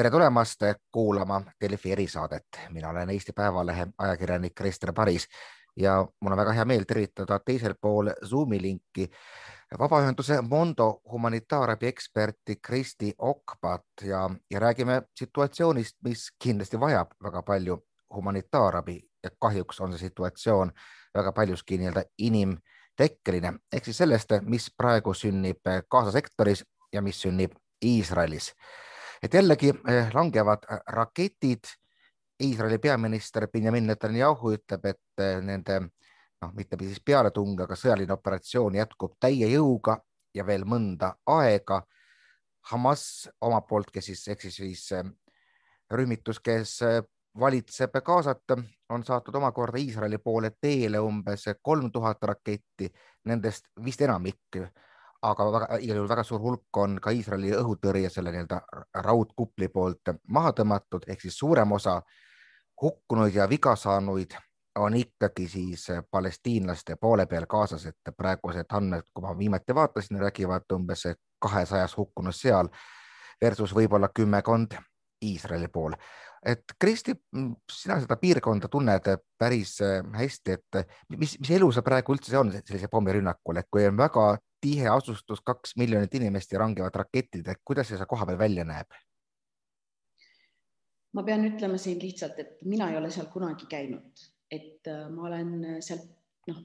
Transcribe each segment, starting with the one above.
tere tulemast kuulama Delfi erisaadet, mina olen Eesti Päevalehe ajakirjanik Krister Paris ja mul on väga hea meel tervitada teisel pool Zoomi linki vabaühenduse Mondo humanitaarabi eksperti Kristi Okpat ja, ja räägime situatsioonist, mis kindlasti vajab väga palju humanitaarabi ja kahjuks on see situatsioon väga paljuski nii-öelda inimtekkeline ehk siis sellest, mis praegu sünnib Gaza sektoris ja mis sünnib Iisraelis. Et jällegi eh, langevad raketid. Iisraeli peaminister Benjamin Netanyahu ütleb, et eh, nende noh, mitte siis pealetung, aga sõjaline operatsioon jätkub täie jõuga ja veel mõnda aega. Hamas omalt poolt, kes siis ehk siis eh, rühmitus, kes valitseb Gazat, on saatnud omakorda Iisraeli poole teele umbes kolm tuhat raketti, nendest vist enamik aga väga, igal juhul väga suur hulk on ka Iisraeli õhutõrje selle nii-öelda raudkupli poolt maha tõmmatud, ehk siis suurem osa hukkunuid ja viga saanuid on ikkagi siis palestiinlaste poole peal kaasas, et praegused andmed, kui ma viimati vaatasin, räägivad umbes kahesajas hukkunust seal versus võib-olla kümmekond Iisraeli pool. et Kristi, sina seda piirkonda tunned päris hästi, et mis, mis elu see praegu üldse on sellise pommirünnakul, et kui on väga tihe asustus, kaks miljonit inimest ja rangevad raketid, et kuidas see seal kohapeal välja näeb? ma pean ütlema siin lihtsalt, et mina ei ole seal kunagi käinud, et äh, ma olen seal noh,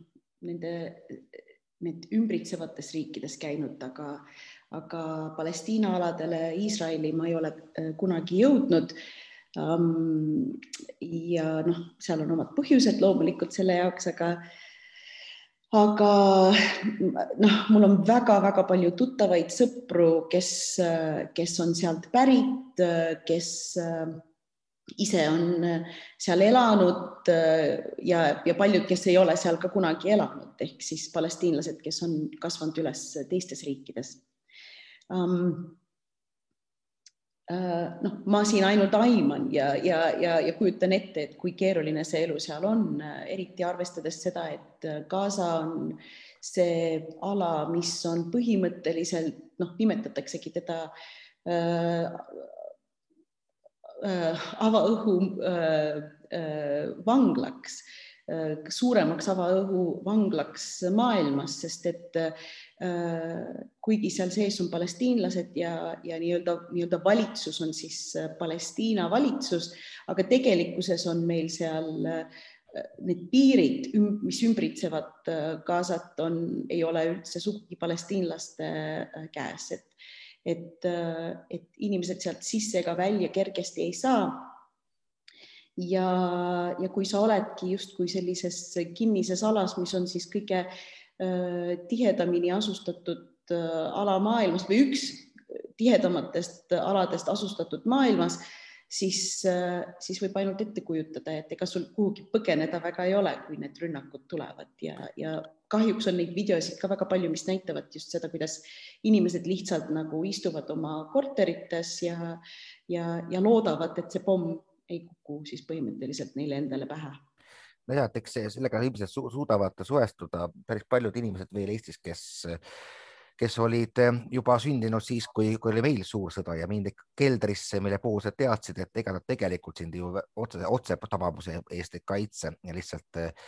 nende, need ümbritsevates riikides käinud, aga, aga Palestiina aladele, Iisraeli ma ei ole äh, kunagi jõudnud ja noh, seal on omad põhjused loomulikult selle jaoks, aga aga noh, mul on väga-väga palju tuttavaid sõpru, kes, kes on sealt pärit, kes ise on seal elanud ja, ja paljud, kes ei ole seal ka kunagi elanud, ehk siis palestiinlased, kes on kasvanud üles teistes riikides. Um, Äh, noh, ma siin ainult aiman ja, ja, ja, ja kujutan ette, et kui keeruline see elu seal on, äh, eriti arvestades seda, et äh, Gaza on see ala, mis on põhimõtteliselt noh, nimetataksegi teda äh, äh, avaõhu äh, äh, vanglaks. äh,, suuremaks avaõhu vanglaks maailmas, sest et äh, Äh, kuigi seal sees on palestiinlased ja, ja nii-öelda, nii-öelda valitsus on siis äh, Palestiina valitsus, aga tegelikkuses on meil seal äh, need piirid, mis ümbritsevad Gazat, on, ei ole üldse sugugi palestiinlaste käes, et et, et inimesed sealt sisse ega välja kergesti ei saa. Ja, ja kui sa oledki justkui sellises kinnises alas, mis on siis kõige äh, tihedamini asustatud äh, ala maailmas või üks tihedamatest aladest asustatud maailmas, siis, äh, siis võib ainult ette kujutada, et ega sul kuhugi põgeneda väga ei ole, kui need rünnakud tulevad. Ja, ja kahjuks on neid videosid ka väga palju, mis näitavad just seda, kuidas inimesed lihtsalt nagu istuvad oma korterites ja, ja, ja loodavad, et see pomm ei kuku siis põhimõtteliselt neile endale pähe. Nojah, et eks sellega ilmselt su suudavad suhestuda päris paljud inimesed veel Eestis, kes, kes olid eh, juba sündinud siis, kui, kui oli meil suur sõda ja mindi keldrisse, mille puhul sa teadsid, et ega nad tegelikult sind ju otse, otse tabamuse eest ei kaitse ja lihtsalt eh,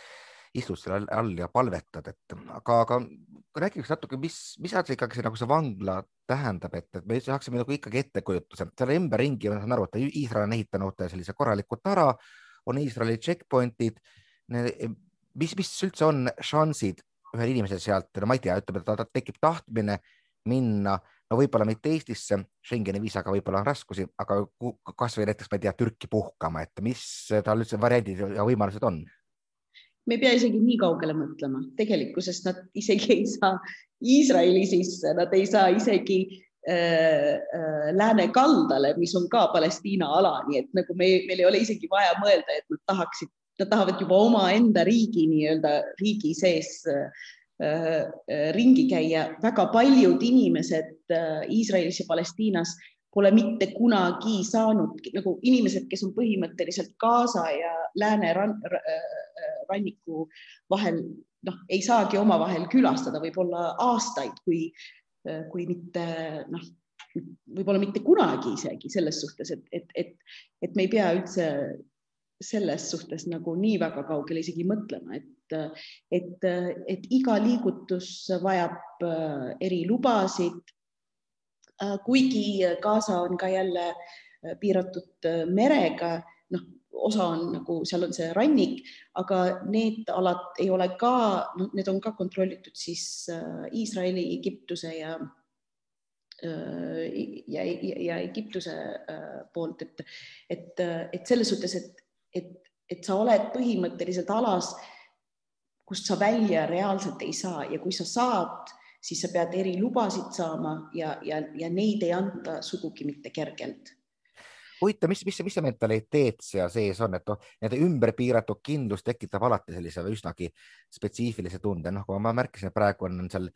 istud seal all ja palvetad, et aga, aga räägiks natuke, mis, mis asi ikkagi see nagu see vangla tähendab, et, et me saaksime nagu ikkagi ettekujutuse, seal ümberringi, ma saan aru, et Iisrael on ehitanud sellise korraliku tara, on Iisraeli checkpoint'id mis, mis üldse on šansid ühel inimesel sealt, no ma ei tea, ütleme, et ta tekib tahtmine minna, no võib-olla mitte Eestisse, Schengeni viisaga võib-olla on raskusi, aga kasvõi näiteks, ma ei tea, Türki puhkama, et mis tal üldse variandid ja võimalused on? Me ei pea isegi nii kaugele mõtlema, tegelikkuses nad isegi ei saa Iisraeli sisse, nad ei saa isegi äh, äh, lääne kaldale, mis on ka Palestiina ala, nii et nagu me, meil ei ole isegi vaja mõelda, et nad tahaksid nad tahavad juba omaenda riigi nii-öelda riigi sees äh, äh, ringi käia. väga paljud inimesed äh, Iisraelis ja Palestiinas pole mitte kunagi saanud nagu inimesed, kes on põhimõtteliselt Gaza ja lääne ran, ranniku vahel, noh, ei saagi omavahel külastada võib-olla aastaid, kui, kui mitte noh, võib-olla mitte kunagi isegi selles suhtes, et, et, et, et me ei pea üldse selles suhtes nagu nii väga kaugele isegi mõtlema, et, et, et iga liigutus vajab äh, erilubasid. Äh, kuigi Gaza on ka jälle äh, piiratud merega, osa on nagu seal on see rannik, aga need alad ei ole ka, noh, need on ka kontrollitud siis Iisraeli, Egiptuse ja ja, ja, ja Egiptuse poolt, et, et, et selles suhtes, et et, et sa oled põhimõtteliselt alas, kust sa välja reaalselt ei saa ja kui sa saad, siis sa pead erilubasid saama ja, ja, ja neid ei anta sugugi mitte kergelt huvitav, mis, mis, mis see mentaliteet seal sees on, et noh, nende ümber piiratud kindlus tekitab alati sellise üsnagi spetsiifilise tunde, noh, kui ma märkisin, et praegu on seal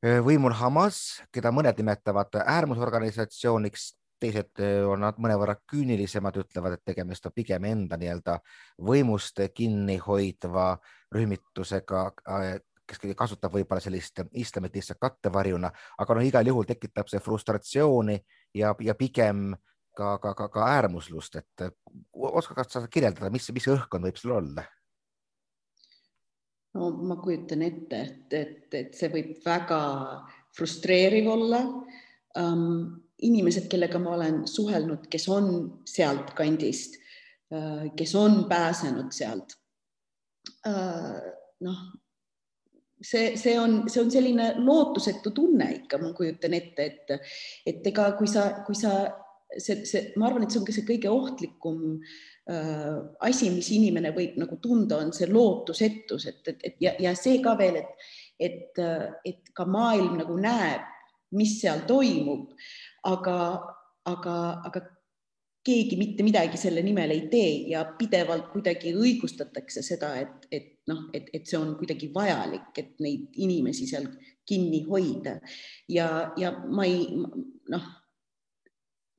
võimul Hamas, keda mõned nimetavad äärmusorganisatsiooniks, teised on nad mõnevõrra küünilisemad, ütlevad, et tegemist on pigem enda nii-öelda võimust kinni hoidva rühmitusega, kes kasutab võib-olla sellist islamit lihtsalt kattevarjuna, aga noh, igal juhul tekitab see frustratsiooni ja, ja pigem ka, ka, ka, ka äärmuslust, et oskad sa kirjeldada, mis, mis õhkkond võib seal olla? no ma kujutan ette, et, et, et see võib väga frustreeriv olla um, inimesed, kellega ma olen suhelnud, kes on sealt kandist, äh, kes on pääsenud sealt. Äh, noh, see, see on, see on selline lootusetu tunne ikka, ma kujutan ette, et, et ega kui sa, kui sa see, see, ma arvan, et see on ka see kõige ohtlikum äh, asi, mis inimene võib nagu tunda, on see lootusetus, et, et, et ja, ja see ka veel, et, et, et ka maailm nagu näeb, mis seal toimub aga, aga, aga keegi mitte midagi selle nimel ei tee ja pidevalt kuidagi õigustatakse seda, et, et noh, et, et see on kuidagi vajalik, et neid inimesi seal kinni hoida. Ja, ja ma ei noh,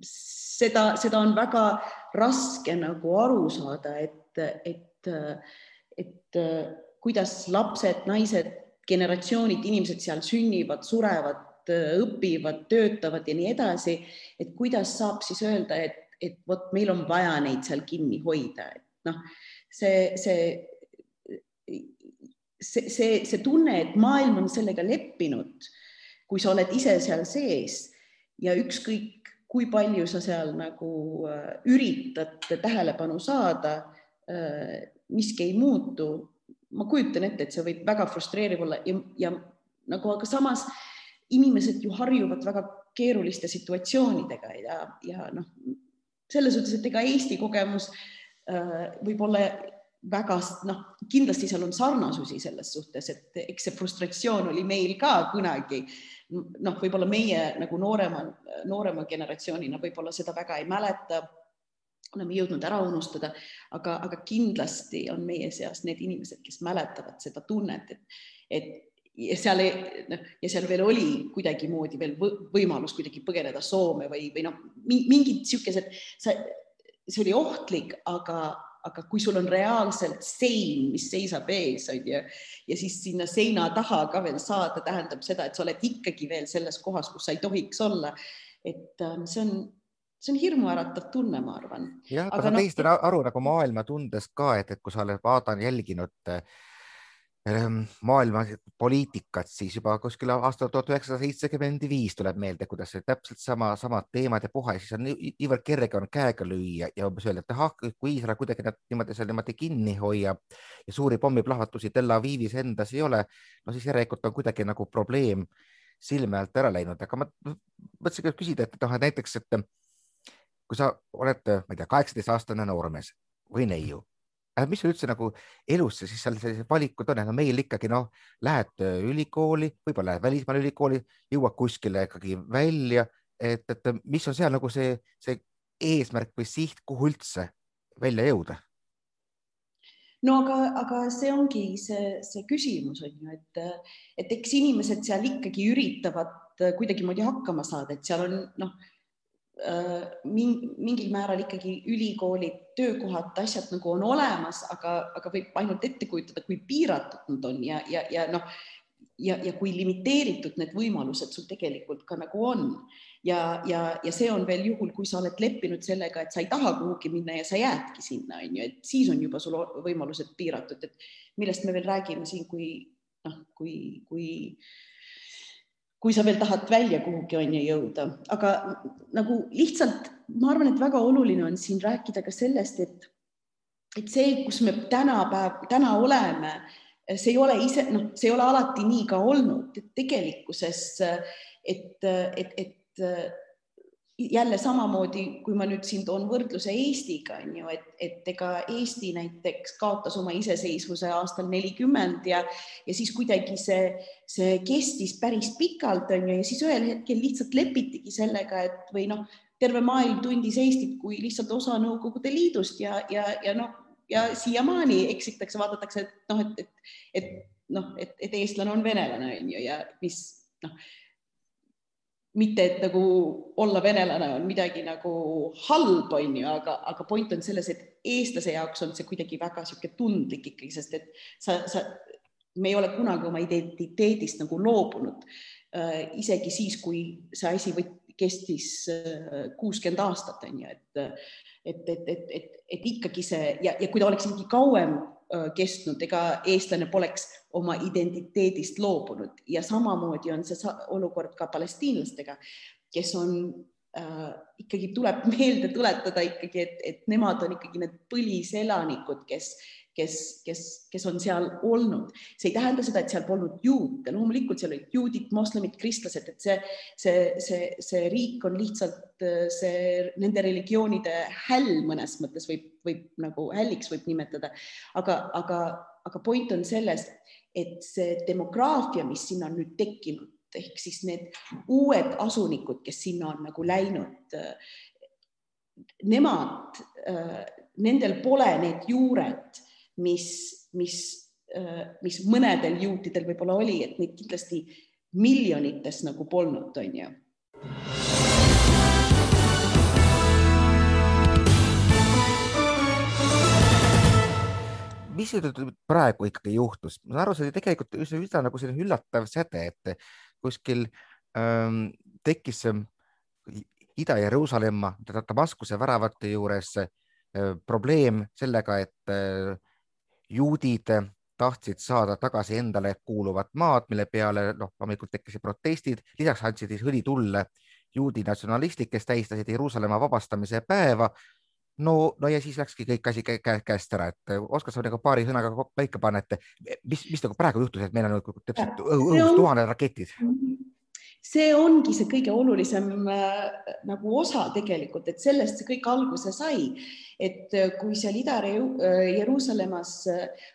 seda, seda on väga raske nagu aru saada, et, et, et kuidas lapsed, naised, generatsioonid, inimesed seal sünnivad, surevad õpivad, töötavad ja nii edasi, et kuidas saab siis öelda, et, et vot meil on vaja neid seal kinni hoida, et noh, see, see, see, see, see tunne, et maailm on sellega leppinud, kui sa oled ise seal sees ja ükskõik, kui palju sa seal nagu äh, üritad tähelepanu saada, äh, miski ei muutu. ma kujutan ette, et see võib väga frustreeriv olla ja, ja nagu, aga samas inimesed ju harjuvad väga keeruliste situatsioonidega ja, ja noh, selles suhtes, et ega Eesti kogemus äh, võib olla väga noh, kindlasti seal on sarnasusi selles suhtes, et eks see frustratsioon oli meil ka kunagi. Noh, võib-olla meie nagu noorema, noorema generatsioonina võib-olla seda väga ei mäleta. Oleme jõudnud ära unustada, aga, aga kindlasti on meie seas need inimesed, kes mäletavad seda tunnet, et, et ja seal ei, noh, ja seal veel oli kuidagimoodi veel võimalus kuidagi põgeneda Soome või, või noh, mingid niisugused, see oli ohtlik, aga, aga kui sul on reaalselt sein, mis seisab ees, on ju, ja siis sinna seina taha ka veel saada, tähendab seda, et sa oled ikkagi veel selles kohas, kus sa ei tohiks olla. et ähm, see on, see on hirmuäratav tunne, ma arvan. jah, aga, sa no, teist aru nagu maailma tundes ka, et, et kui sa oled vaadanud, jälginud äh, maailma poliitikat, siis juba kuskil aastal tuhat üheksasada seitsekümmend viis tuleb meelde, kuidas täpselt sama, samad teemad ja puha, siis on niivõrd kerge on käega lüüa ja umbes öelda, et ahah, kui Iisrael kuidagi nad niimoodi seal niimoodi kinni hoiab ja suuri pommiplahvatusi Tel Avivis endas ei ole, no siis järelikult on kuidagi nagu probleem silme alt ära läinud, aga ma mõtlesin küsida, et noh, et näiteks, et kui sa oled, ma ei tea, kaheksateist aastane noormees või neiu aga mis üldse nagu elus siis seal sellised valikud on, no meil ikkagi noh, lähed äh, ülikooli, võib-olla lähed välismaale ülikooli, jõuad kuskile ikkagi välja, et, et mis on seal nagu see, see eesmärk või siht, kuhu üldse välja jõuda? no aga, aga see ongi see, see küsimus on ju, et, et eks inimesed seal ikkagi üritavad kuidagimoodi hakkama saada, et seal on noh mingil määral ikkagi ülikoolid, töökohad, asjad nagu on olemas, aga, aga võib ainult ette kujutada, kui piiratud nad on ja, ja, ja noh, ja, ja kui limiteeritud need võimalused sul tegelikult ka nagu on. Ja, ja, ja see on veel juhul, kui sa oled leppinud sellega, et sa ei taha kuhugi minna ja sa jäädki sinna, on ju, et siis on juba sul võimalused piiratud, et millest me veel räägime siin, kui noh, kui, kui kui sa veel tahad välja kuhugi on ju jõuda, aga nagu lihtsalt ma arvan, et väga oluline on siin rääkida ka sellest, et et see, kus me tänapäev, täna oleme, see ei ole ise, noh, see ei ole alati nii ka olnud, et tegelikkuses, et, et, et jälle samamoodi, kui ma nüüd siin toon võrdluse Eestiga, on ju, et, et ega Eesti näiteks kaotas oma iseseisvuse aastal nelikümmend ja, ja siis kuidagi see, see kestis päris pikalt, on ju, ja siis ühel hetkel lihtsalt lepitigi sellega, et või noh, terve maailm tundis Eestit kui lihtsalt osa Nõukogude Liidust ja, ja, ja noh, ja siiamaani eksitakse, vaadatakse, et noh, et, et, et noh, et, et eestlane on venelane, on ju, ja mis noh mitte, et nagu olla venelane on midagi nagu halb, on ju, aga, aga point on selles, et eestlase jaoks on see kuidagi väga niisugune tundlik ikkagi, sest et sa, sa, me ei ole kunagi oma identiteedist nagu loobunud äh,. isegi siis, kui see asi võt, kestis äh, kuuskümmend äh, aastat, on ju, et et, et, et, et, et ikkagi see ja, ja kui ta oleks ikkagi kauem kestnud, ega eestlane poleks oma identiteedist loobunud. Ja samamoodi on see olukord ka palestiinlastega, kes on äh, ikkagi tuleb meelde tuletada ikkagi, et, et nemad on ikkagi need põliselanikud, kes kes, kes, kes on seal olnud. see ei tähenda seda, et seal polnud juute, loomulikult seal olid juudid, moslemid, kristlased, et see, see, see, see riik on lihtsalt see nende religioonide häll mõnes mõttes võib, võib nagu hälliks võib nimetada, aga, aga, aga point on selles, et see demograafia, mis sinna on nüüd tekkinud, ehk siis need uued asunikud, kes sinna on nagu läinud, nemad, nendel pole need juured mis, mis, äh, mis mõnedel juutidel võib-olla oli, et neid kindlasti miljonites nagu polnud, on ju. mis praegu ikkagi juhtus, ma saan aru, see oli tegelikult üsna nagu selline üllatav säde, et kuskil ähm, tekkis Ida-Jeruusalemma, Damaskuse väravate juures äh, probleem sellega, et äh, juudid tahtsid saada tagasi endale kuuluvat maad, mille peale noh, loomulikult tekkisid protestid, lisaks andsid siis õli tulle juudi natsionalistid, kes tähistasid Jeruusalemma vabastamise päeva. no, no ja siis läkski kõik asi käest ära, et oskad sa nagu paari sõnaga paika panna, et mis, mis nagu praegu juhtus, et meil on nagu täpselt õhus tuhanded raketid? See ongi see kõige olulisem äh, nagu osa tegelikult, et sellest see kõik alguse sai, et äh, kui seal Ida-Jeruusalemmas äh,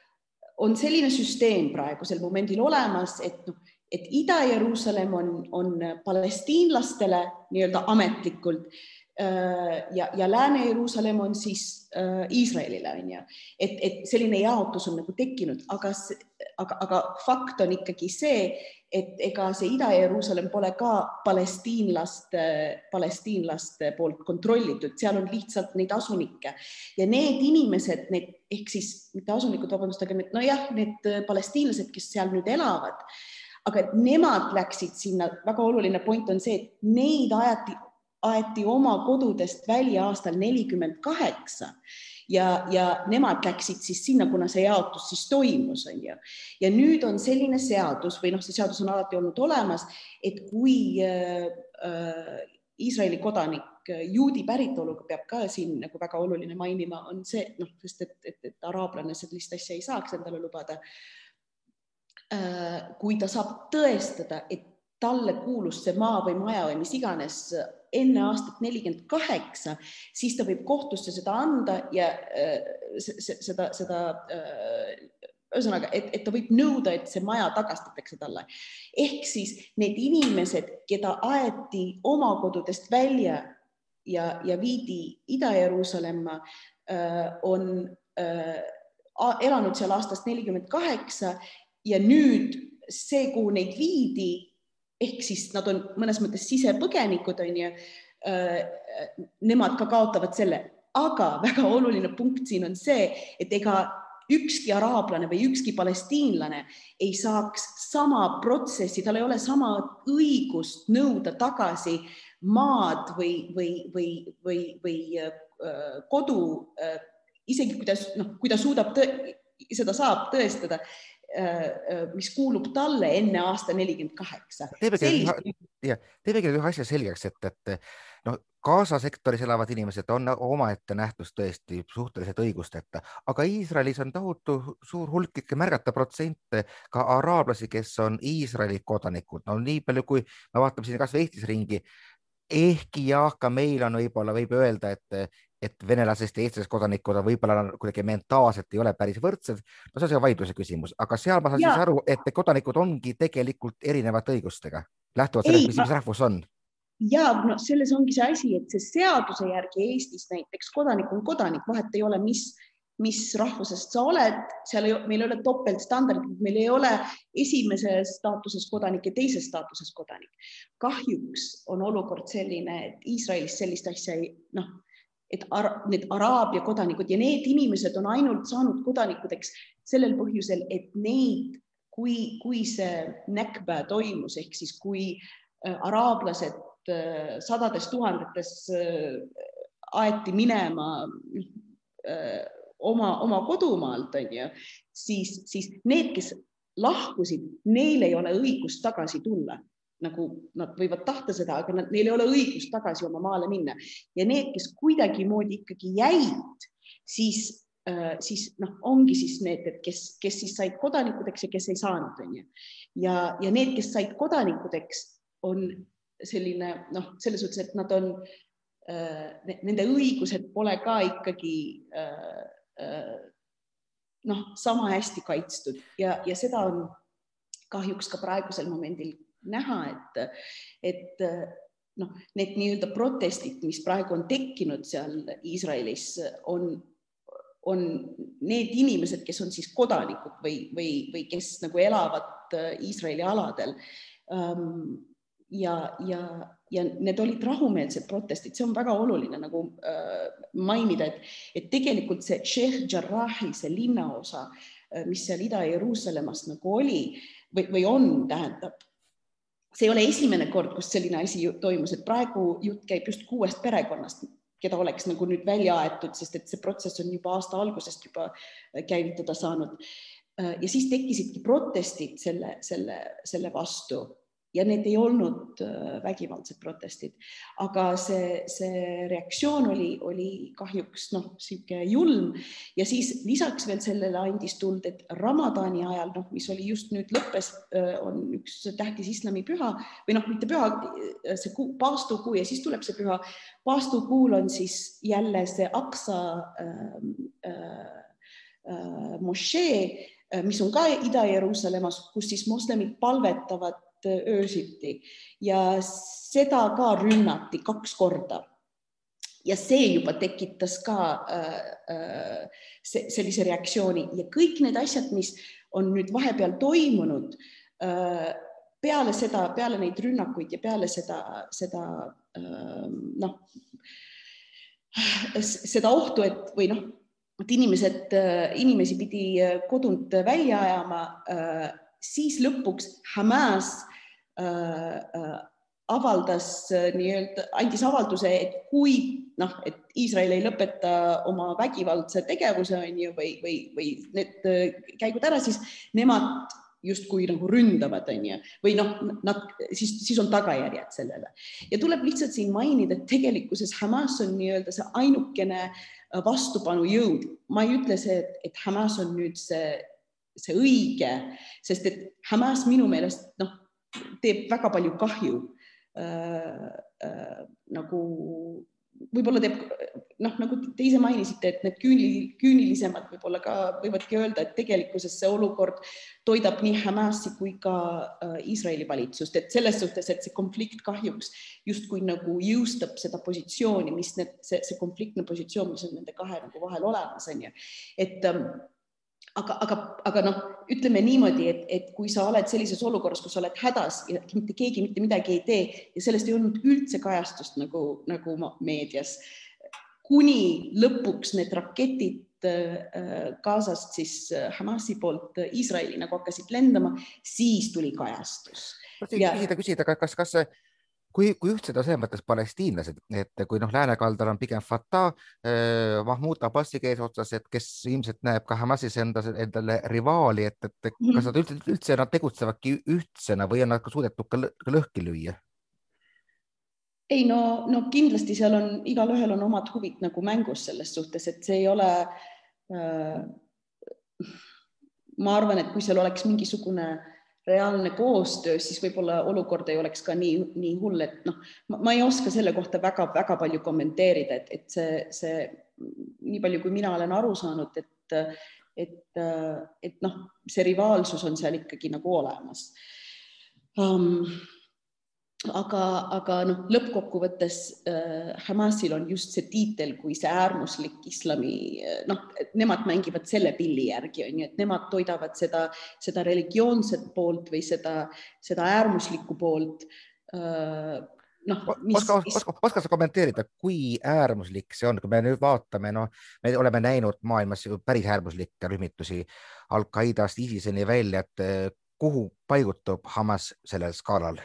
on selline süsteem praegusel momendil olemas, et noh, et Ida-Jeruusalemm on, on palestiinlastele nii-öelda ametlikult ja, ja Lääne-Jeruusalemm on siis Iisraelile on ju, et, et selline jaotus on nagu tekkinud, aga, aga, aga fakt on ikkagi see, et ega see Ida-Jeruusalemm pole ka palestiinlaste, palestiinlaste poolt kontrollitud, seal on lihtsalt neid asunikke. Ja need inimesed, need ehk siis mitte asunikud, vabandust, aga need nojah, need palestiinlased, kes seal nüüd elavad, aga nemad läksid sinna, väga oluline point on see, et neid ajati, aeti oma kodudest välja aastal nelikümmend kaheksa ja, ja nemad läksid siis sinna, kuna see jaotus siis toimus, on ju. ja nüüd on selline seadus või noh, see seadus on alati olnud olemas, et kui äh, äh, Iisraeli kodanik äh, juudi päritoluga peab ka siin nagu väga oluline mainima, on see noh, sest et, et, et araablane sellist asja ei saaks endale lubada. kui ta saab tõestada, et talle kuulus see maa või maja või mis iganes enne aastat nelikümmend kaheksa, siis ta võib kohtusse seda anda ja äh, seda, seda äh, ühesõnaga, et, et ta võib nõuda, et see maja tagastatakse talle. ehk siis need inimesed, keda aeti oma kodudest välja ja, ja viidi Ida-Jeruusalemma, äh, on elanud seal aastast nelikümmend kaheksa ja nüüd see, kuhu neid viidi, ehk siis nad on mõnes mõttes sisepõgenikud, on ju. Nemad ka kaotavad selle, aga väga oluline punkt siin on see, et ega ükski araablane või ükski palestiinlane ei saaks sama protsessi, tal ei ole sama õigust nõuda tagasi maad või, või, või, või, või äh, kodu äh,, isegi kui ta, noh, kui ta suudab, seda saab tõestada äh, äh,, mis kuulub talle enne aasta nelikümmend kaheksa. teeme ühe asja selgeks, et, et noh, Gaza sektoris elavad inimesed on omaette nähtus tõesti suhteliselt õigusteta, aga Iisraelis on tohutu suur hulk ikka märgata protsente ka araablasi, kes on Iisraeli kodanikud. no nii palju, kui me vaatame siin kasvõi Eestis ringi, ehkki jah, ka meil on võib-olla, võib öelda, et, et venelasest ja eestlasest kodanikud on võib-olla kuidagi mentaalselt ei ole päris võrdsed. no see on see vaidluse küsimus, aga seal ma saan ja. siis aru, et kodanikud ongi tegelikult erinevate õigustega, lähtuvalt sellest, mis, mis rahvus on ja no selles ongi see asi, et see seaduse järgi Eestis näiteks kodanik on kodanik, vahet ei ole, mis, mis rahvusest sa oled, seal ei, meil ei ole topeltstandardid, meil ei ole esimeses staatuses kodanik ja teises staatuses kodanik. kahjuks on olukord selline, et Iisraelis sellist asja ei noh, et ar need araabia kodanikud ja need inimesed on ainult saanud kodanikudeks sellel põhjusel, et neid, kui, kui see näkpä toimus ehk siis kui äh, araablased Äh, sadades tuhandetes äh, aeti minema oma, oma kodumaalt, on ju, siis, siis need, kes lahkusid, neil ei ole õigust tagasi tulla nagu nad võivad tahta seda, aga nad, neil ei ole õigust tagasi oma maale minna ja need, kes kuidagimoodi ikkagi jäid, siis äh,, siis noh, ongi siis need, et kes, kes siis said kodanikudeks ja kes ei saanud, onju. ja, ja need, kes said kodanikudeks, on selline noh, selles suhtes, et nad on äh,, nende õigused pole ka ikkagi äh, äh, noh, sama hästi kaitstud ja, ja seda on kahjuks ka praegusel momendil näha, et, et noh, need nii-öelda protestid, mis praegu on tekkinud seal Iisraelis, on, on need inimesed, kes on siis kodanikud või, või, või kes nagu elavad Iisraeli aladel. Ähm, ja, ja, ja need olid rahumeelsed protestid, see on väga oluline nagu äh, mainida, et, et tegelikult see Sheikh Jarrahi, see linnaosa, äh, mis seal Ida-Jeruusalemmas nagu oli või, või on, tähendab, see ei ole esimene kord, kus selline asi toimus, et praegu jutt käib just kuuest perekonnast, keda oleks nagu nüüd välja aetud, sest et see protsess on juba aasta algusest juba äh, käivitada saanud. Äh, ja siis tekkisidki protestid selle, selle, selle vastu ja need ei olnud äh, vägivaldsed protestid, aga see, see reaktsioon oli, oli kahjuks noh, niisugune julm ja siis lisaks veel sellele andis tuld, et Ramadani ajal, noh, mis oli just nüüd lõppes, äh, on üks tähtis islamipüha või noh, mitte püha, äh, see kuu, paastukuu ja siis tuleb see püha. paastukuul on siis jälle see Aksa äh, äh, äh, mošee mis on ka Ida-Jeruusalemmas, kus siis moslemid palvetavad öösiti ja seda ka rünnati kaks korda. ja see juba tekitas ka äh, äh, sellise reaktsiooni ja kõik need asjad, mis on nüüd vahepeal toimunud äh, peale seda, peale neid rünnakuid ja peale seda, seda äh, noh, seda ohtu, et või noh, et inimesed, inimesi pidi kodunt välja ajama äh, siis lõpuks Hamas äh, äh, avaldas äh, nii-öelda, andis avalduse, et kui noh, et Iisrael ei lõpeta oma vägivaldse tegevuse on ju või, või, või need äh, käigud ära, siis nemad justkui nagu ründavad, on ju, või noh, nad siis, siis on tagajärjed sellele ja tuleb lihtsalt siin mainida, et tegelikkuses Hamas on nii-öelda see ainukene äh, vastupanujõud. ma ei ütle see, et Hamas on nüüd see see õige, sest et Hamas minu meelest noh, teeb väga palju kahju äh,. Äh, nagu võib-olla teeb noh, nagu te ise mainisite, et need küünil, küünilisemad võib-olla ka võivadki öelda, et tegelikkuses see olukord toidab nii Hamasi kui ka äh, Iisraeli valitsust, et selles suhtes, et see konflikt kahjuks justkui nagu jõustab seda positsiooni, mis need, see, see konfliktne positsioon, mis on nende kahe nagu vahel olemas, on ju, et ähm, aga, aga, aga noh, ütleme niimoodi, et, et kui sa oled sellises olukorras, kus sa oled hädas ja mitte keegi mitte midagi ei tee ja sellest ei olnud üldse kajastust nagu, nagu meedias kuni lõpuks need raketid Gazast siis Hamasi poolt Iisraeli nagu hakkasid lendama, siis tuli kajastus. küsida, küsida, kas, kas kui, kui ühtsed on selles mõttes palestiinlased, et kui noh, läänekaldal on pigem Fatah eh,, Mahmoud Abbasi eesotsas, et kes ilmselt näeb ka Hamasis endas endale rivaali, et, et kas mhm. nad üldse, üldse nad tegutsevadki ühtsena või on nad ka suudetud ka lõhki lüüa? ei no, no kindlasti seal on, igalühel on omad huvid nagu mängus selles suhtes, et see ei ole äh,. ma arvan, et kui seal oleks mingisugune äh, reaalne koostöö, siis võib-olla olukord ei oleks ka nii, nii hull, et noh, ma ei oska selle kohta väga-väga palju kommenteerida, et, et see, see nii palju, kui mina olen aru saanud, et, et, et noh, see rivaalsus on seal ikkagi nagu olemas. Um, aga, aga noh, lõppkokkuvõttes äh, Hamasil on just see tiitel kui see äärmuslik islami, äh, noh, nemad mängivad selle pilli järgi, on ju, et nemad toidavad seda, seda religioonset poolt või seda, seda äärmuslikku poolt äh,. noh, oska, oska, oska sa kommenteerida, kui äärmuslik see on, kui me nüüd vaatame, noh, me oleme näinud maailmas päris äärmuslikke rühmitusi Al-Qaedast ISISeni välja, et äh, kuhu paigutub Hamas sellel skaalal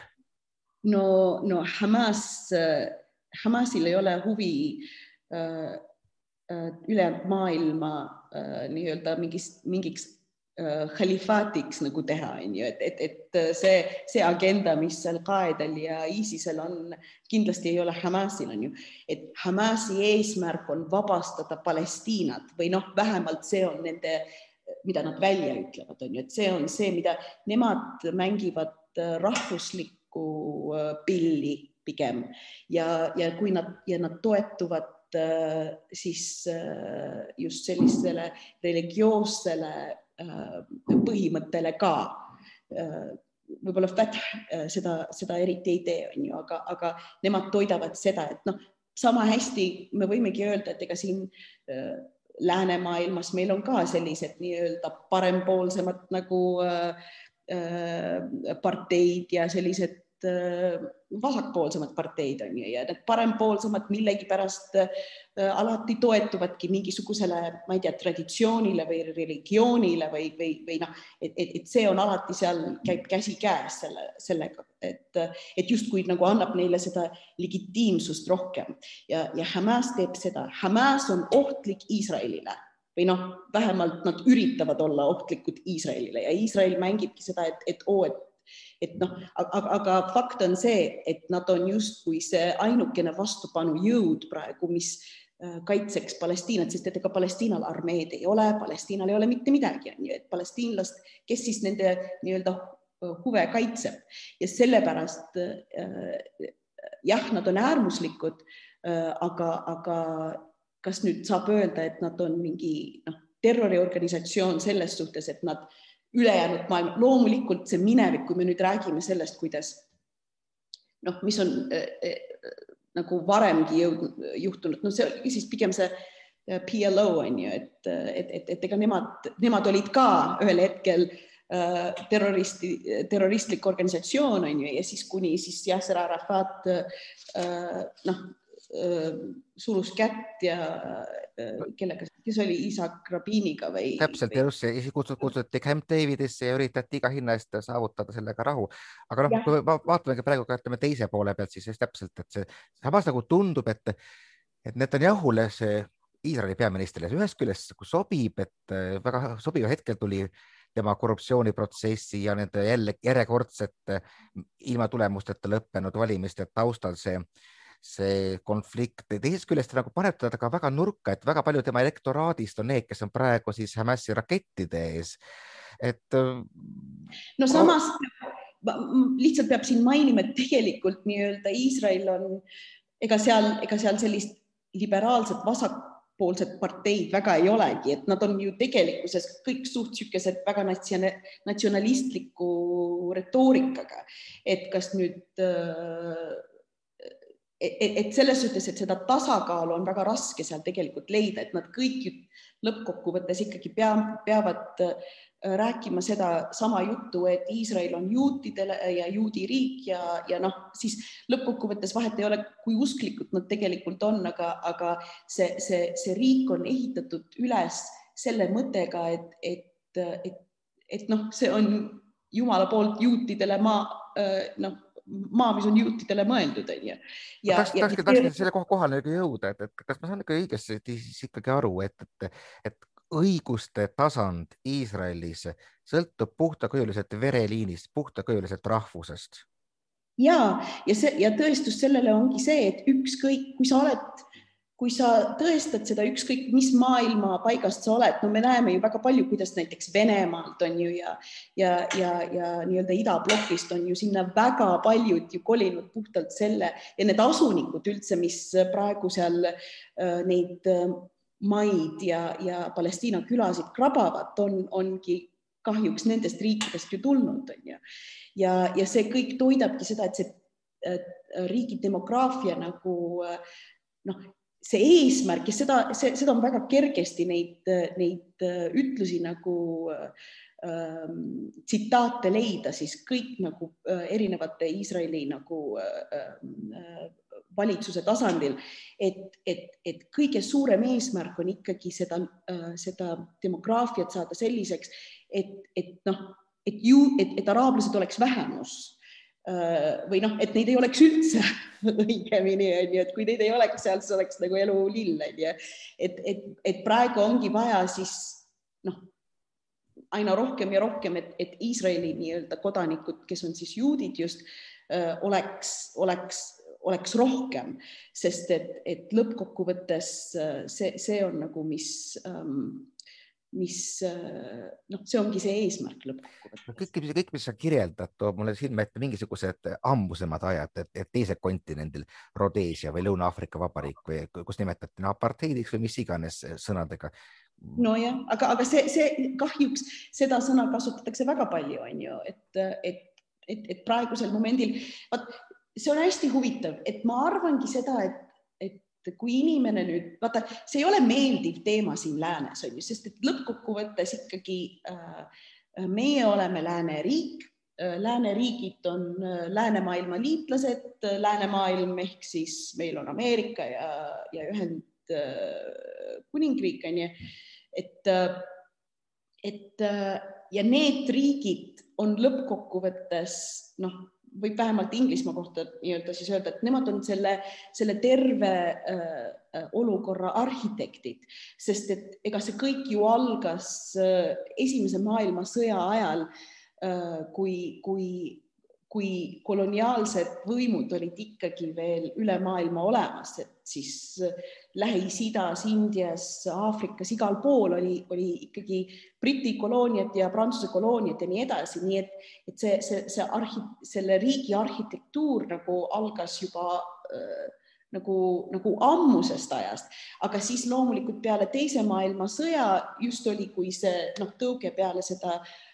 no, no Hamas, Hamasil ei ole huvi äh, äh, ülejäänud maailma äh, nii-öelda mingis, mingiks khalifaatiks nagu teha, on ju, et, et, et see, see agenda, mis Al-Qaedal ja ISISel on, kindlasti ei ole Hamasil, on ju, et Hamasi eesmärk on vabastada Palestiinat või noh, vähemalt see on nende, mida nad välja ütlevad, on ju, et see on see, mida nemad mängivad rahvuslik nagu pilli pigem. Ja, ja kui nad ja nad toetuvad äh, siis äh, just sellisele religioossele põhimõttele ka. Võib-olla Fath seda, seda eriti ei tee, on ju, aga, aga nemad toidavad seda, et noh, sama hästi me võimegi öelda, et ega siin läänemaailmas meil on ka sellised nii-öelda parempoolsemad nagu äh, parteid ja sellised Äh, vasakpoolsemad parteid on ju ja need parempoolsemad millegipärast äh, alati toetuvadki mingisugusele, ma ei tea, traditsioonile või religioonile või, või, või noh, et, et, et see on alati seal käib käsikäes selle, sellega, et, et justkui nagu annab neile seda legitiimsust rohkem ja, ja Hamas teeb seda. Hamas on ohtlik Iisraelile või noh, vähemalt nad üritavad olla ohtlikud Iisraelile ja Iisrael mängibki seda, et, et oo, et et noh, aga, aga fakt on see, et nad on justkui see ainukene vastupanujõud praegu, mis äh, kaitseks Palestiinat, sest et ega Palestiinal armeed ei ole, Palestiinal ei ole mitte midagi, on ju, et palestiinlast, kes siis nende nii-öelda äh, huve kaitseb. Ja sellepärast äh, jah, nad on äärmuslikud, aga, aga kas nüüd saab öelda, et nad on mingi noh, terroriorganisatsioon selles suhtes, et nad äh, ülejäänud maailm, loomulikult see minevik, kui me nüüd räägime sellest, kuidas noh, mis on äh, äh, nagu varemgi jõudnud, juhtunud, no see siis pigem see äh, PLO on ju, et, et, et, et ega nemad, nemad olid ka ühel hetkel äh, terroristi, terroristlik organisatsioon on ju, ja siis kuni siis Yasser Arafat äh, noh surus kätt ja kellega, kes oli Isaac Rabiniga või? täpselt ja just, siis kutsuti, kutsuti Camp Davidisse ja üritati iga hinna eest saavutada sellega rahu. aga noh, kui vaatamegi praegu ka ütleme teise poole pealt, siis täpselt, et see samas nagu tundub, et, et Netanyahule see Iisraeli peaministrile ühest küljest nagu sobib, et väga sobival hetkel tuli tema korruptsiooniprotsessi ja nende jälle järjekordsete ilma tulemusteta lõppenud valimiste taustal see see konflikt. teisest küljest nagu paneb teda ka väga nurka, et väga palju tema elektoraadist on need, kes on praegu siis Hamasi rakettide ees. et. Äh, no samas lihtsalt peab siin mainima, et tegelikult nii-öelda Iisrael on, ega seal, ega seal sellist liberaalset vasakpoolset parteid väga ei olegi, et nad on ju tegelikkuses kõik suht niisugused väga natsionalistliku retoorikaga, et kas nüüd äh, et, et selles suhtes, et seda tasakaalu on väga raske seal tegelikult leida, et nad kõik lõppkokkuvõttes ikkagi pea, peavad rääkima sedasama juttu, et Iisrael on juutidele ja juudi riik ja, ja noh, siis lõppkokkuvõttes vahet ei ole, kui usklikud nad tegelikult on, aga, aga see, see, see riik on ehitatud üles selle mõttega, et, et, et, et noh, see on Jumala poolt juutidele maa, noh maa, mis on juutidele mõeldud, onju. ja tahaks, tahaks, tahaks selle koha kohale jõuda, et, et kas ma saan ikka õigesti siis ikkagi aru, et, et, et õiguste tasand Iisraelis sõltub puhtakujuliselt vereliinist, puhtakujuliselt rahvusest. ja, ja see ja tõestus sellele ongi see, et ükskõik, kui sa oled kui sa tõestad seda ükskõik mis maailma paigast sa oled, no me näeme ju väga palju, kuidas näiteks Venemaalt on ju ja ja, ja, ja nii-öelda idablokist on ju sinna väga paljud ju kolinud puhtalt selle ja need asunikud üldse, mis praegu seal äh, neid äh, maid ja, ja Palestiina külasid krabavad, on, ongi kahjuks nendest riikidest ju tulnud, on ju. ja, ja see kõik toidabki seda, et see riigi demograafia nagu noh, see eesmärk ja seda, seda on väga kergesti neid, neid äh, ütlusi nagu ähm, tsitaate leida, siis kõik nagu äh, erinevate Iisraeli nagu äh, äh, valitsuse tasandil, et, et, et kõige suurem eesmärk on ikkagi seda äh,, seda demograafiat saada selliseks, et, et noh, et ju, et, et araablased oleks vähemus. Äh, või noh, et neid ei oleks üldse õigemini onju, et kui neid ei oleks seal, siis oleks nagu elu lill onju. et, et, et praegu ongi vaja siis noh, aina rohkem ja rohkem, et, et Iisraeli nii-öelda kodanikud, kes on siis juudid just, äh, oleks, oleks, oleks rohkem, sest et, et lõppkokkuvõttes äh, see, see on nagu, mis ähm, mis noh, see ongi see eesmärk lõppkokkuvõttes. kõik, kõik, mis sa kirjeldad, toob mulle silme ette mingisugused ammusemad ajad, et, et teisel kontinendil, Rhodesia või Lõuna-Aafrika Vabariik või kus nimetati apartheidiks või mis iganes sõnadega. nojah, aga, aga see, see kahjuks seda sõna kasutatakse väga palju, on ju, et, et, et, et praegusel momendil, vot see on hästi huvitav, et ma arvangi seda, et kui inimene nüüd, vaata, see ei ole meeldiv teema siin läänes on ju, sest et lõppkokkuvõttes ikkagi äh, meie oleme lääneriik äh,, lääneriigid on äh, läänemaailma liitlased, läänemaailm ehk siis meil on Ameerika ja, ja Ühendkuningriik äh, on ju, et äh, et äh, ja need riigid on lõppkokkuvõttes noh võib vähemalt Inglismaa kohta nii-öelda siis öelda, et nemad on selle, selle terve äh, äh, olukorra arhitektid, sest et ega see kõik ju algas äh, Esimese maailmasõja ajal äh,, kui, kui kui koloniaalsed võimud olid ikkagi veel üle maailma olemas, et siis Lähis-Idas, Indias, Aafrikas, igal pool oli, oli ikkagi Briti kolooniad ja Prantsuse kolooniad ja nii edasi, nii et, et see, see, see arhi-, selle riigi arhitektuur nagu algas juba äh, nagu, nagu ammusest ajast, aga siis loomulikult peale Teise maailmasõja just oli, kui see noh, tõuge peale seda äh, Äh,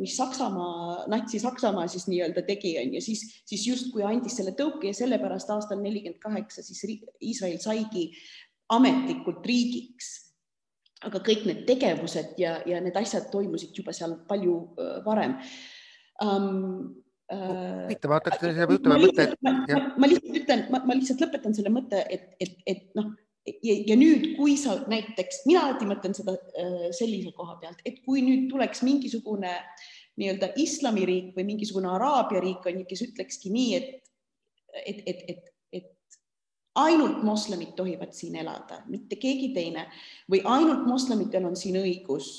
mis Saksamaa, Natsi-Saksamaa siis nii-öelda tegi, on ju, siis, siis justkui andis selle tõuke ja sellepärast aastal nelikümmend kaheksa siis Iisrael saigi ametlikult riigiks. aga kõik need tegevused ja, ja need asjad toimusid juba seal palju äh, varem um, huvitav, hakkaks selle jutu mõtte. ma lihtsalt ütlen, ma lihtsalt lõpetan selle mõtte, et, et, et noh ja, ja nüüd, kui sa näiteks, mina alati mõtlen seda äh, sellise koha pealt, et kui nüüd tuleks mingisugune nii-öelda islamiriik või mingisugune araabia riik on ju, kes ütlekski nii, et, et, et, et, et ainult moslemid tohivad siin elada, mitte keegi teine või ainult moslemitel on siin õigus,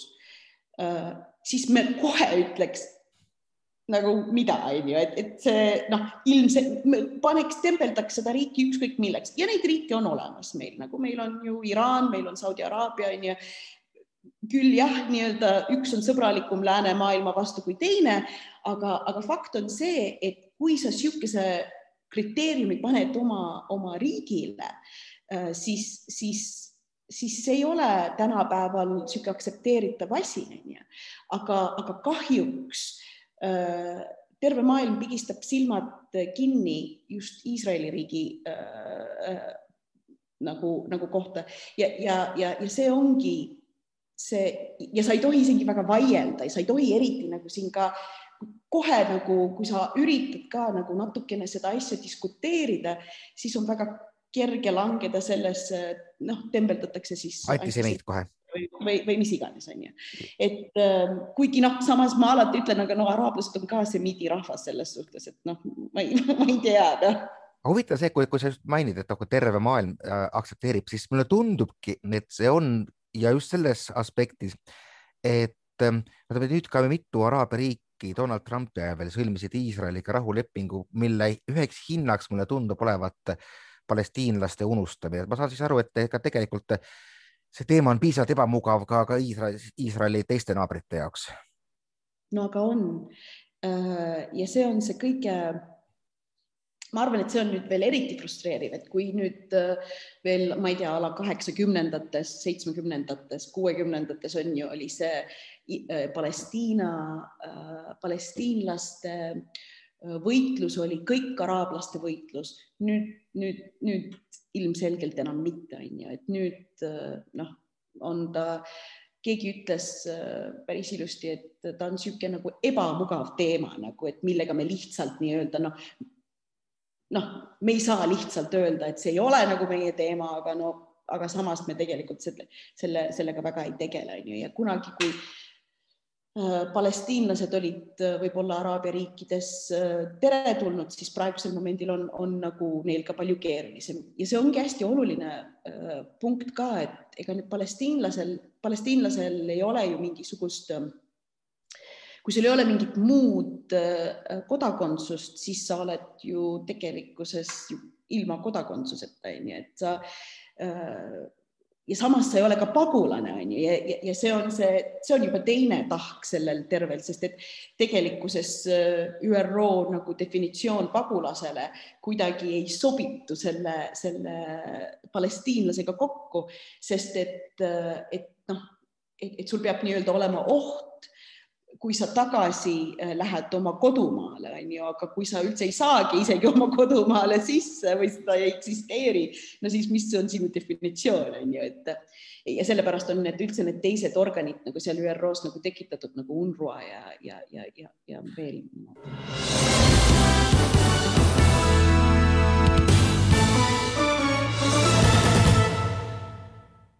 äh, siis me kohe ütleks, nagu mida, on ju, et, et see noh, ilmselt paneks, tembeldaks seda riiki ükskõik milleks ja neid riike on olemas meil, nagu meil on ju Iraan, meil on Saudi Araabia on ju. küll jah, nii-öelda üks on sõbralikum läänemaailma vastu kui teine, aga, aga fakt on see, et kui sa niisuguse kriteeriumi paned oma, oma riigile, äh, siis, siis siis see ei ole tänapäeval niisugune aktsepteeritav asi, on ju. aga, aga kahjuks Äh, terve maailm pigistab silmad kinni just Iisraeli riigi äh, äh, nagu, nagu kohta ja, ja, ja, ja see ongi see ja sa ei tohi isegi väga vaielda, sa ei tohi eriti nagu siin ka kohe nagu, kui sa üritad ka nagu natukene seda asja diskuteerida, siis on väga kerge langeda sellesse, noh, tembeldatakse siis. antisemiit kohe või, või, või mis iganes, onju. et äh, kuigi noh, samas ma alati ütlen, aga no araablased on ka semiidi rahvas selles suhtes, et noh, ma ei, ma ei tea noh huvitav see, kui, kui sa just mainid, et nagu terve maailm äh, aktsepteerib, siis mulle tundubki, et see on ja just selles aspektis, et ähm, vaata nüüd ka mitu Araabia riiki Donald Trumpi ajal veel sõlmisid Iisraeliga rahulepingu, mille üheks hinnaks mulle tundub olevat palestiinlaste unustamine. ma saan siis aru, et ega tegelikult see teema on piisavalt ebamugav ka, ka Iisraeli, Iisraeli teiste naabrite jaoks. no aga on. Äh, ja see on see kõige, ma arvan, et see on nüüd veel eriti frustreeriv, et kui nüüd äh, veel, ma ei tea, ala kaheksakümnendates, seitsmekümnendates, kuuekümnendates on ju, oli see äh, Palestiina, palestiinlaste võitlus oli kõik araablaste võitlus. nüüd, nüüd, nüüd ilmselgelt enam mitte, on ju, et nüüd noh, on ta, keegi ütles äh, päris ilusti, et ta on niisugune nagu ebamugav teema nagu, et millega me lihtsalt nii-öelda noh, noh, me ei saa lihtsalt öelda, et see ei ole nagu meie teema, aga no, aga samas me tegelikult selle, selle, sellega väga ei tegele, on ju, ja kunagi, kui Äh, palestiinlased olid äh, võib-olla Araabia riikides äh, teretulnud, siis praegusel momendil on, on nagu neil ka palju keerulisem. Ja see ongi hästi oluline punkt ka, et ega nüüd palestiinlasel, palestiinlasel ei ole ju mingisugust kui sul ei ole mingit muud kodakondsust, siis sa oled ju tegelikkuses ilma kodakondsuseta, onju, et sa ja samas sa ei ole ka pagulane, on ju, ja, ja, ja see on see, see on juba teine tahk sellel tervel, sest et tegelikkuses äh, ÜRO nagu definitsioon pagulasele kuidagi ei sobitu selle, selle palestiinlasega kokku, sest et, äh, et noh, et, et sul peab nii-öelda olema oht kui sa tagasi äh, lähed oma kodumaale, on ju, aga kui sa üldse ei saagi isegi oma kodumaale sisse või seda ei eksisteeri, no siis mis on sinu definitsioon, on ju, et ja sellepärast on need üldse need teised organid nagu seal ÜRO-s nagu tekitatud nagu UNRWA ja, ja, ja, ja, ja veel.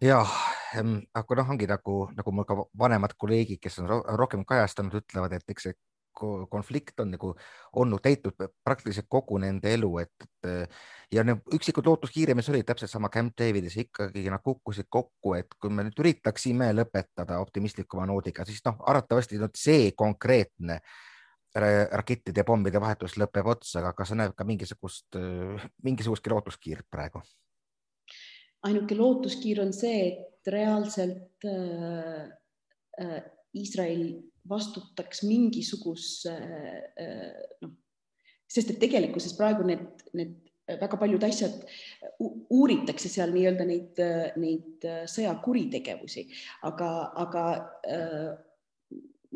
jah aga noh, ongi nagu, nagu mul ka vanemad kolleegid, kes on rohkem kajastanud, ütlevad, et eks see konflikt on nagu olnud täitnud praktiliselt kogu nende elu, et ja need üksikud lootuskiire, mis olid täpselt sama Camp Davidis, ikkagi nad kukkusid kokku, et kui me nüüd üritaksime lõpetada optimistlikuma noodiga, siis noh, arvatavasti no, see konkreetne rakettide ja pommide vahetus lõpeb otsa, aga kas sa näed ka mingisugust, mingisugustki lootuskiirt praegu? ainuke lootuskiir on see, et reaalselt äh, äh, Iisrael vastutaks mingisuguse äh, noh, sest et tegelikkuses praegu need, need väga paljud asjad uuritakse seal nii-öelda neid, neid sõjakuritegevusi, aga, aga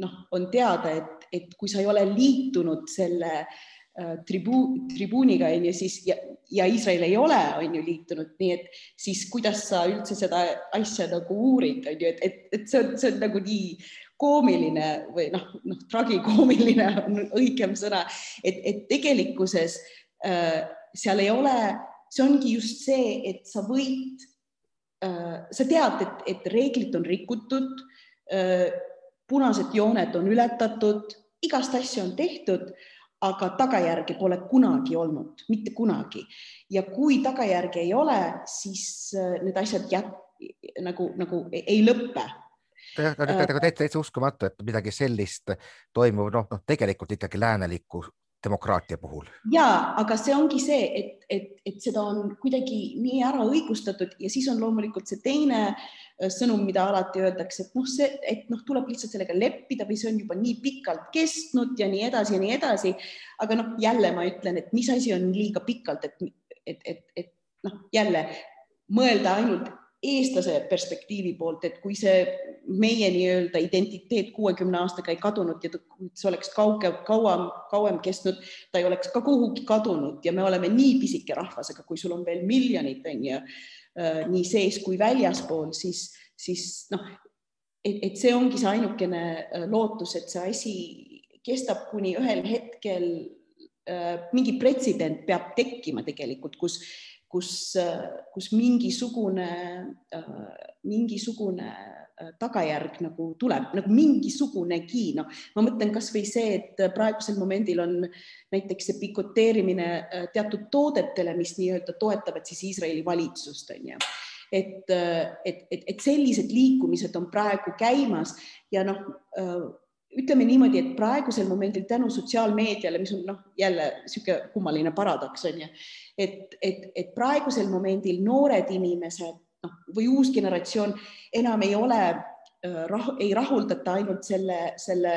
noh, on teada, et, et kui sa ei ole liitunud selle äh, Äh, tribu-, tribuuniga on ju siis ja, ja Iisrael ei ole, on ju liitunud, nii et siis kuidas sa üldse seda asja nagu uurid, on ju, et, et, et see on, see on nagu nii koomiline või noh, noh, tragikoomiline on õigem sõna, et, et tegelikkuses äh, seal ei ole, see ongi just see, et sa võid äh,, sa tead, et, et reeglid on rikutud äh,, punased jooned on ületatud, igast asju on tehtud aga tagajärgi pole kunagi olnud, mitte kunagi. ja kui tagajärgi ei ole, siis äh, need asjad jät-, nagu, nagu ei lõpe jah, ta on täitsa, täitsa uskumatu, et midagi sellist toimub, noh, noh, tegelikult ikkagi läänelikku demokraatia puhul. ja, aga see ongi see, et, et, et seda on kuidagi nii ära õigustatud ja siis on loomulikult see teine äh, sõnum, mida alati öeldakse, et noh, see, et noh, tuleb lihtsalt sellega leppida või see on juba nii pikalt kestnud ja nii edasi ja nii edasi. aga noh, jälle ma ütlen, et mis asi on liiga pikalt, et, et, et, et noh, jälle mõelda ainult eestlase perspektiivi poolt, et kui see meie nii-öelda identiteet kuuekümne aastaga ei kadunud ja see oleks kauge, kauem, kauem kestnud, ta ei oleks ka kuhugi kadunud ja me oleme nii pisike rahvas, aga kui sul on veel miljonid, on ju, äh, nii sees kui väljaspool, siis, siis noh, et, et see ongi see ainukene lootus, et see asi kestab kuni ühel hetkel mingi pretsedent peab tekkima tegelikult, kus, kus, kus mingisugune, mingisugune tagajärg nagu tuleb nagu mingisugunegi, noh, ma mõtlen kasvõi see, et praegusel momendil on näiteks see pikoteerimine äh, teatud toodetele, mis nii-öelda toetavad siis Iisraeli valitsust, on ju. Et, et, et, et sellised liikumised on praegu käimas ja noh, äh, ütleme niimoodi, et praegusel momendil tänu sotsiaalmeediale, mis on noh, jälle niisugune kummaline paradoks on ju, et, et, et praegusel momendil noored inimesed noh, või uus generatsioon enam ei ole äh, rah,, ei rahuldata ainult selle, selle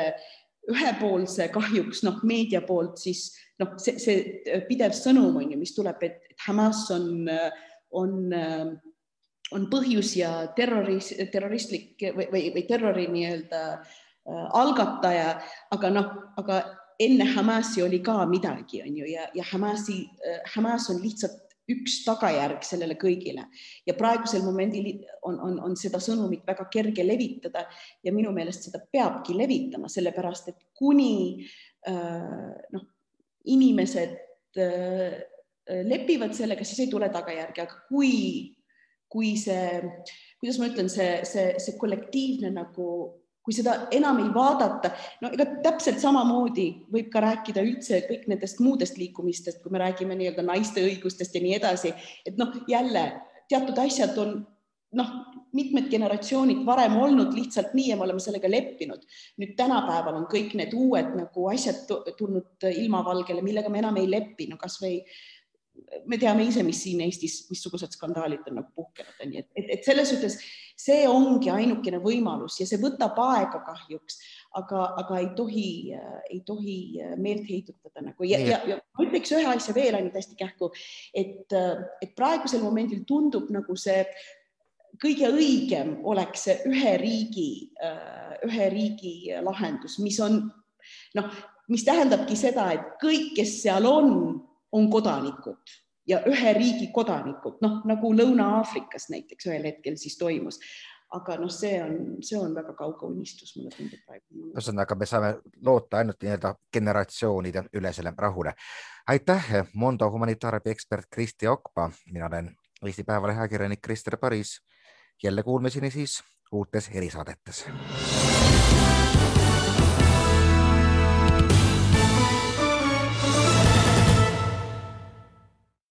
ühepoolse kahjuks noh, meedia poolt siis noh, see, see pidev sõnum on ju, mis tuleb, et, Hamas on, on, on põhjus ja terroris, terroristlik või, või, või terrori nii-öelda äh, algataja, aga noh, aga enne Hamasi oli ka midagi, on ju, ja, ja Hamasi, äh, Hamas on lihtsalt üks tagajärg sellele kõigile. Ja praegusel momendil on, on, on seda sõnumit väga kerge levitada ja minu meelest seda peabki levitama, sellepärast et kuni äh, noh, inimesed äh, lepivad sellega, siis ei tule tagajärgi, aga kui, kui see, kuidas ma ütlen, see, see, see kollektiivne nagu kui seda enam ei vaadata, no ega täpselt samamoodi võib ka rääkida üldse kõik nendest muudest liikumistest, kui me räägime nii-öelda naiste õigustest ja nii edasi, et noh, jälle teatud asjad on noh, mitmed generatsioonid varem olnud lihtsalt nii ja me oleme sellega leppinud. nüüd tänapäeval on kõik need uued nagu asjad tulnud ilmavalgele, millega me enam ei lepi, no kasvõi me teame ise, mis siin Eestis, missugused skandaalid on nagu puhkenud, nii et, et, et selles suhtes see ongi ainukene võimalus ja see võtab aega kahjuks, aga, aga ei tohi, ei tohi meelt heidutada nagu. Ja, ja, ja ma ütleks ühe asja veel ainult hästi kähku, et, et praegusel momendil tundub nagu see kõige õigem oleks see ühe riigi, ühe riigi lahendus, mis on noh, mis tähendabki seda, et kõik, kes seal on on kodanikud ja ühe riigi kodanikud, noh nagu Lõuna-Aafrikas näiteks ühel hetkel siis toimus. aga noh, see on, see on väga kauge unistus, mulle tundub praegu. ühesõnaga, me saame loota ainult nii-öelda generatsioonide ülesele rahule. aitäh, Mondo humanitaarabi ekspert Kristi Okpa, mina olen Eesti Päevalehe ajakirjanik Krister Paris. jälle kuulmiseni siis uutes erisaadetes